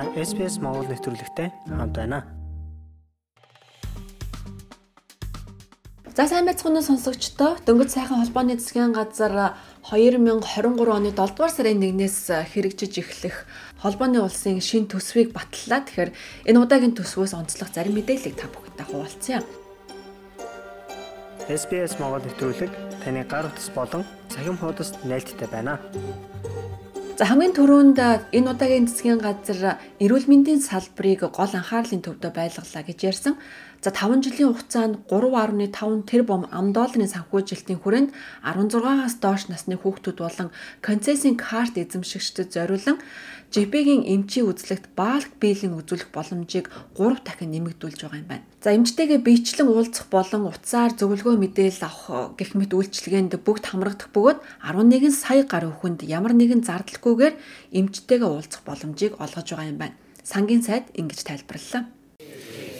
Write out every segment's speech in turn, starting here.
Та SPS Монгол нэвтрүүлэгтэй хамт байна. За сайн байцгаана сонсогчдоо дөнгөж сайхан холбооны засгийн газар 2023 оны 7 дугаар сарын 1-ээс хэрэгжиж эхлэх холбооны улсын шин төсвийг батллаа. Тэгэхээр энэ удаагийн төсвөөс онцлог зарим мэдээллийг та бүхэндээ хуваалцъя. SPS Монгол нэвтрүүлэг таны гар утас болон цахим хуудасд нийлдэхтэй байна. За хамгийн түрүүнд энэ удаагийн засгийн газар эрүүл мэндийн салбарыг гол анхаарлын төвдөө байлгалаа гэж ярьсан. За 5 жилийн хугацаанд 3.5 тэрбум ам долларын санхүүжилтийн хүрээнд 16-аас доош насны хүүхдүүд болон концессийн карт эзэмшигчдэд зориулан ЖП-гийн эмчийн үзлэгт баалк биелэн үзүүлэх боломжийг 3 дахин нэмэгдүүлж байгаа юм байна. За эмчтэйгээ биечлэн уулзах болон утсаар зөвлөгөө мэдээлэл авах гэх мэт үйлчилгээнд бүгд хамрагдах бөгөөд 11 сая гаруй хүнд ямар нэгэн зардалгүйгээр эмчтэйгээ уулзах боломжийг олгож байгаа юм байна. Сангийн сайд ингэж тайлбарллаа.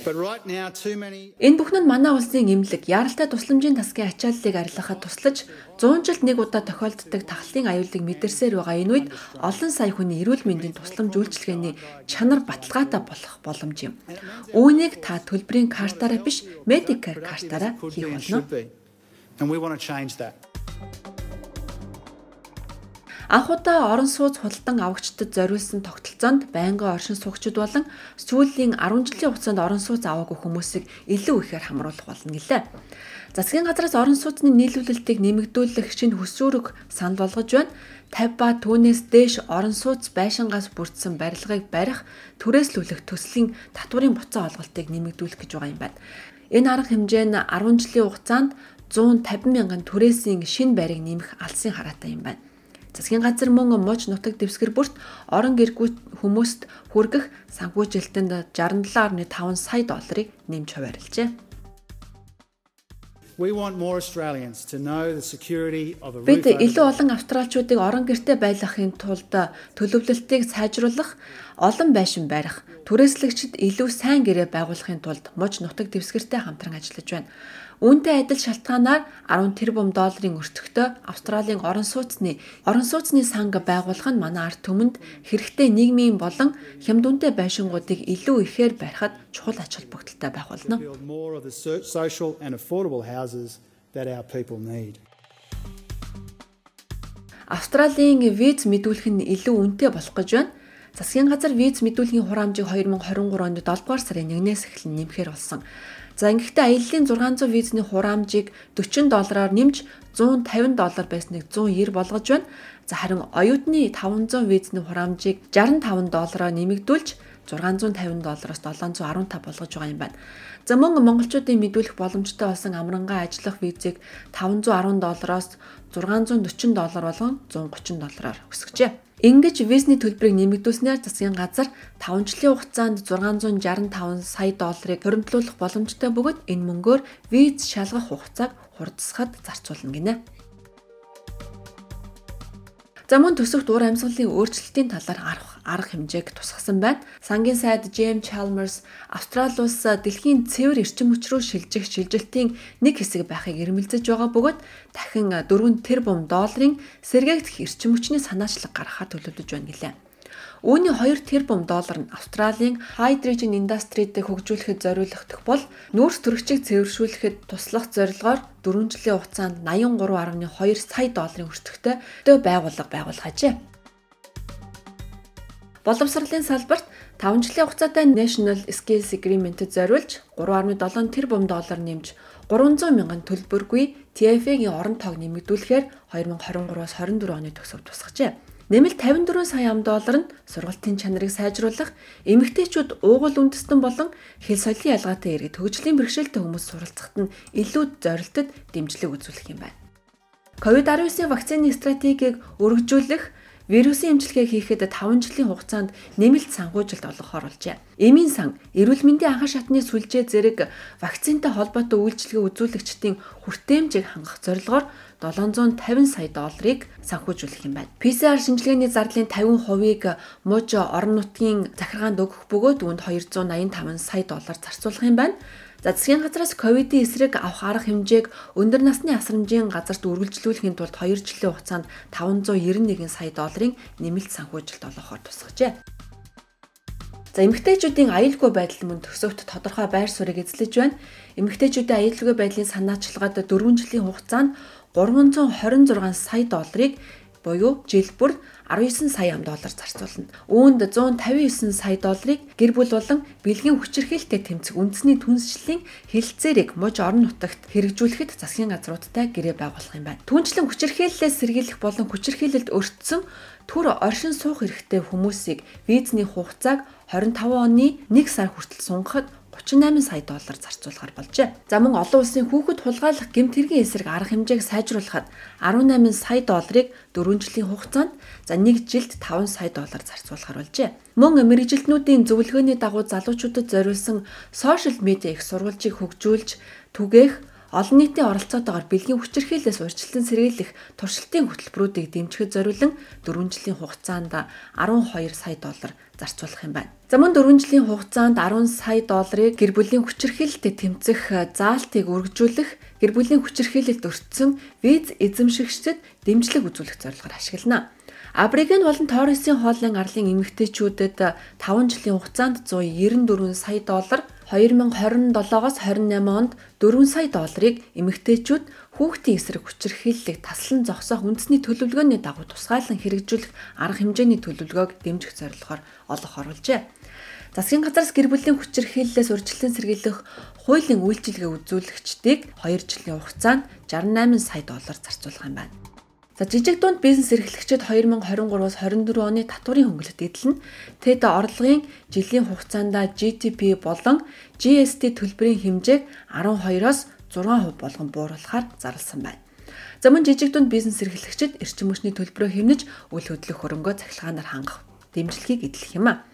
Энэ бүхэн нь манай улсын эмнэлэг яралтай тусламжийн тасгийн ачааллыг арилгахад туслаж 100 жилд нэг удаа тохиолддог тахлын аюулыг мэдэрсээр байгаа энэ үед олон сая хүний эрүүл мэндийн тусламж үйлчилгээний чанар баталгаатай болох боломж юм. Үүнийг та төлбөрийн картаараа биш Medicare картаараа хийх болно. Анх удаа орон сууц худалдан авагчдад зориулсан тогтолцоонд байнгын оршин суугчид болон сүүлийн 10 жилийн хугацаанд орон сууц аваагүй хүмүүсийг илүү ихээр хамруулах болно гэлээ. Засгийн газраас орон сууцны нийлүүлэлтийг нэмэгдүүлэх шинэ хөсрүүрэг санал болгож байна. 50 ба түүнээс дээш орон сууц байшингаас бүрдсэн барилгыг барих, түрээслүүлэх төслийн татварын буцаа олголтыг нэмэгдүүлэх гэж байгаа юм байна. Энэ арга хэмжээ нь 10 жилийн хугацаанд 150 мянган түрээсийн шинэ байрыг нэмэх алсын хараатай юм байна. Засгийн газар мөн мууч нутаг дэвсгэр бүрт орон гэргүй хүмүүст хүргэх санхүүжилтэнд 67.5 сая долларыг нэмж хуваарлжээ. Бид илүү олон австралчуудыг орон гэртээ байлгахын тулд төлөвлөлтийг сайжруулах, олон байшин барих, түрээслэгчд илүү сайн гэрээ байгуулахын тулд муж нутаг дэвсгэртэй хамтран ажиллаж байна. Үүнтэй адил шалтгаанаар 10 тэрбум долларын өртөгтэй Австралийн орон сууцны орон сууцны санг байгуулах нь манай ард түмэнд хэрэгтэй нийгмийн болон хямд үнэтэй байшингуудыг илүү ихээр барихад чухал ач холбогдолтой байх болно. Австралийн виз мэдүүлэх нь илүү үнэтэй болох гэж байна. Засгийн газар виз мэдүүлгийн хураамжийг 2023 онд 7 дугаар сарын 1-ээс эхлэн нэмэхээр болсон. За ингэхдээ аяллаа 600 визний хураамжийг 40 доллараар нэмж 150 доллар байсныг 190 болгож байна. За харин оюутны 500 визний хураамжийг 65 доллараар нэмэгдүүлж 650 доллараас 715 болгож байгаа юм байна. За мөн монголчуудын мэдүүлэх боломжтой болсон амрангаа ажиллах визийг 510 доллароос 640 доллар болгон 130 доллараар өсгөжээ. Ингэж визний төлбөрийг нэмэгдүүлснээр засгийн газар 5 жилийн хугацаанд 665 сая долларыг хоригдлуулах боломжтой бөгөөд энэ мөнгөөр виз шалгах хугацааг хурдсахад зарцуулна гинэ. За мөн төсөвт уур амьсгалын өөрчлөлтийн талаар арах арга хэмжээг тусгасан байна. Сангийн сайд James Chalmers Австрали улс дэлхийн цэвэр эрчим хүч рүү шилжих шилжилтийн нэг хэсэг байхыг эрмэлзэж байгаа бөгөөд дахин 4 тэрбум долларын сэргээгдэх эрчим хүчний санаачлаг гаргахаар төлөвлөж байна гэлээ. Үүний 2 тэрбум доллар нь Австралийн hydrogen industry-д хөгжүүлэхэд зориулагдах бол нүүрс төрөгчийг цэвэршүүлэхэд туслах зорилгоор 4 жилийн хугацаанд 83.2 сая долларын өртөгтэй байгууллага байгуулах ажээ. Боловсролын салбарт 5 жилийн хугацаатай National Skills Agreement-д зориулж 3.7 тэрбум доллар нэмж 300 мянган төлбөргүй TFA-гийн орон тоог нэмэгдүүлэхээр 2023-аас 24 оны төсөв тусгажээ. Нэмэлт 54 сая ам доллар нь сургалтын чанарыг сайжруулах, эмэгтэйчүүд уугуул үндэстэн болон хэл соёлын ялгаатай иргэд хөгжлийн бэрхшээлтэй хүмүүс суралцахад нь илүү зорилтод дэмжлэг үзүүлэх юм байна. COVID-19 вакцины стратегийг өргөжүүлэх Вирусын эмчилгээ хийхэд 5 жилийн хугацаанд нэмэлт санхүүжилт олгохоор болжээ. Эмийн сан, эрүүл мэндийн анхан шатны сүлжээ зэрэг вакцинтай холбоотой үйлчилгээ үзүүлэгчдийн хүртээмжийг хангах зорилгоор 750 сая долларыг санхүүжүүлэх юм байна. PCR шинжилгээний зардлын 50%-ийг мууж орон нутгийн захиргаанд өгөх бөгөөд үүнд 285 сая доллар зарцуулах юм байна. За засгийн газраас ковидын эсрэг авах арга хэмжээг өндөр насны асрамжийн газарт үргэлжлүүлэхийн тулд 2 жилийн хугацаанд 591 сая долларын нэмэлт санхүүжилт олгохоор тусгажээ. За эмэгтэйчүүдийн аюулгүй байдал мөн төсөвт тодорхой байр суурийг эзлэж байна. Эмэгтэйчүүдийн аюулгүй байдлын санаачлагад 4 жилийн хугацаанд 326 сая долларыг буюу жил бүр 19 сая ам доллар зарцуулна. Үүнд 159 сая долларыг гэр бүл болон бэлгийн хүчирхийлэлтэй тэмцэх үндэсний түнсчлийн хилцээрийг муж орон нутагт хэрэгжүүлэхэд засгийн газруудтай гэрээ байгуулах юм байна. Түнчлэн хүчирхийллээс сэргийлэх болон хүчирхийлэлд өртсөн түр оршин суух эрхтэй хүмүүсийг визний хугацааг 25 оны 1 сар хүртэл сунгахад 38 сая доллар зарцуулахар болжээ. За мөн олон улсын хүүхэд хулгайлах гэмт хэргийн эсрэг арга хэмжээг сайжруулахад 18 сая долларыг 4 жилийн хугацаанд за 1 жилд 5 сая доллар зарцуулахар болжээ. Мөн мэрэгжилтнүүдийн зөвлөгөөний дагуу залуучуудад зориулсан сошиал медиа их сурвалжийг хөгжүүлж түгээх олон нийтийн оролцоотойгоор бэлгийн хүчирхийллээс урьдчилан сэргийлэх туршилтын хөтөлбөрүүдийг дэмжихэд зориулан 4 жилийн хугацаанд 12 сая доллар зарцуулах юм байна. За мөн 4 жилийн хугацаанд 10 сая долларыг гэр бүлийн хүчирхийлэлтэд тэмцэх заалтыг үргэлжлүүлэх гэр бүлийн хүчирхийлэлд өртсөн виз эзэмшигчдэд дэмжлэг үзүүлэх зорилгоор ашиглана. Абриген болон Торресын хооллын арлын эмэгтэйчүүдэд 5 жилийн хугацаанд 194 сая доллар 2027-оос 28 онд 4 сая долларыг эмэгтэйчүүд хүүхдийн эсрэг хүчирхийллийг таслан зогсоох үндэсний төлөвлөгөөний дагуу тусгайлан хэрэгжүүлэх арга хэмжээний төлөвлөгөөг дэмжих зорилгоор олох оруулжээ. Засгийн газраас гэр бүлийн хүчирхийллээс урьдчилан сэргийлэх хуулийн үйлчилгээ үзүүлэгчдийг 2 жилийн хугацаанд 68 сая доллар зарцуулах юм байна. За жижиг дунд бизнес эрхлэгчид 2023-аас 24 оны татварын хөнгөлөлт эдлэн тэд орлогын жилийн хугацаанд GDP болон GST төлбөрийн хэмжээг 12-оос 6% болгон бууруулахаар зарласан байна. За мөн жижиг дунд бизнес эрхлэгчид эрчим хүчний төлбөрөө хэмнэж үйл хөдлөх хөрөнгөө цахилгаанаар хангах дэмжлэгийг эдлэх юм а.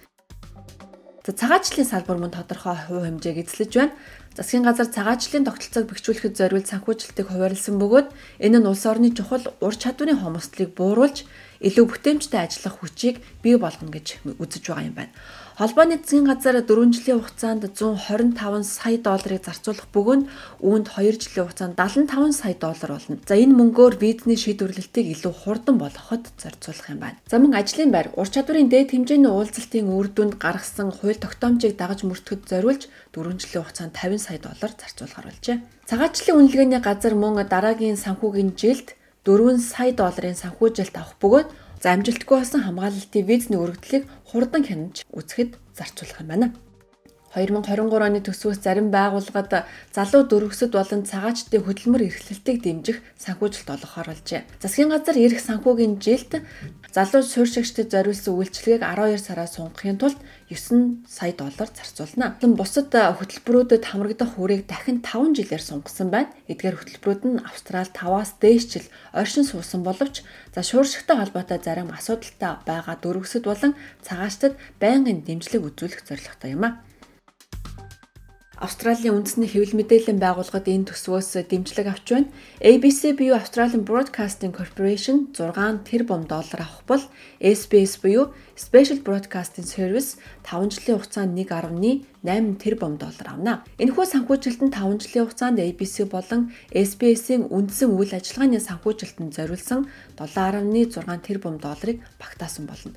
За цагаачлалын салбар мөн тодорхой хувь хэмжээг эзлэж байна. Засгийн газар цагаачлалын тогтолцоог бэхжүүлэхэд зориулсан санхүүжилтийг хуваарлсан бөгөөд энэ нь улс орны чухал ур чадварын хомсдлыг бууруулж илүү бүтээмжтэй ажиллах хүчийг бий болгоно гэж үзэж байгаа юм байна. Холбооны засгийн газар 4 жилийн хугацаанд 125 сая долларыг зарцуулах бөгөөд үүнд 2 жилийн хугацаанд 75 сая доллар болно. За энэ мөнгөөр визний шийдвэрлэлтийг илүү хурдан болгоход зарцуулах юм байна. За мөн ажлын байр ур чадварын дээд хэмжээний уулзалтын үр дүнд гаргасан хууль тогтоомжийг дагаж мөрдөхөд зориулж 4 жилийн хугацаанд 50 сая доллар зарцуулахар болжээ. Цагаачлалын үнэлгээний газар мөн дараагийн санхүүгийн жилд 4 сая долларын санхүүжилт авах бөгөөд За амжилтгүй болсон хамгаалалтын визний өргөдлийг хурдан хянаж үзэхэд зарцуулах юм байна. 2023 оны төсвөөс зарим байгууллагад залуу дөрвөсөд болон цагаачдын хөдөлмөр эрхлэлтийг дэмжих санхүүжилт олгохоор болжээ. Засгийн газар ирэх санхүүгийн жилд залуу суурьшигчдад зориулсан үйлчилгээг 12 сараас сунгахын тулд 9 сая доллар зарцуулна. Бусад хөтөлбөрүүдэд хамрагдах хүрийг дахин 5 жилээр сунгасан байна. Эдгээр хөтөлбөрүүд нь Австрал 5-аас дээш жил оршин суусан боловч за шууршигтай холбоотой зарим асуудалтай байгаа дөрвөсөд болон цагаачдад байнгын дэмжлэг үзүүлэх зорилготой юм а. Австралийн үндэсний хэвлэл мэдээллийн байгууллагад энэ төсвөөс дэмжлэг авч байна. ABC буюу Australian Broadcasting Corporation 6 тэрбум доллар авах бол SBS буюу Special Broadcasting Service 5 жилийн хугацаанд 1.8 тэрбум доллар авна. Энэхүү санхүүжилтөнд 5 жилийн хугацаанд ABC болон SBS-ийн үндсэн үйл ажиллагааны санхүүжилтөнд зориулсан 7.6 тэрбум долларыг багтаасан болно.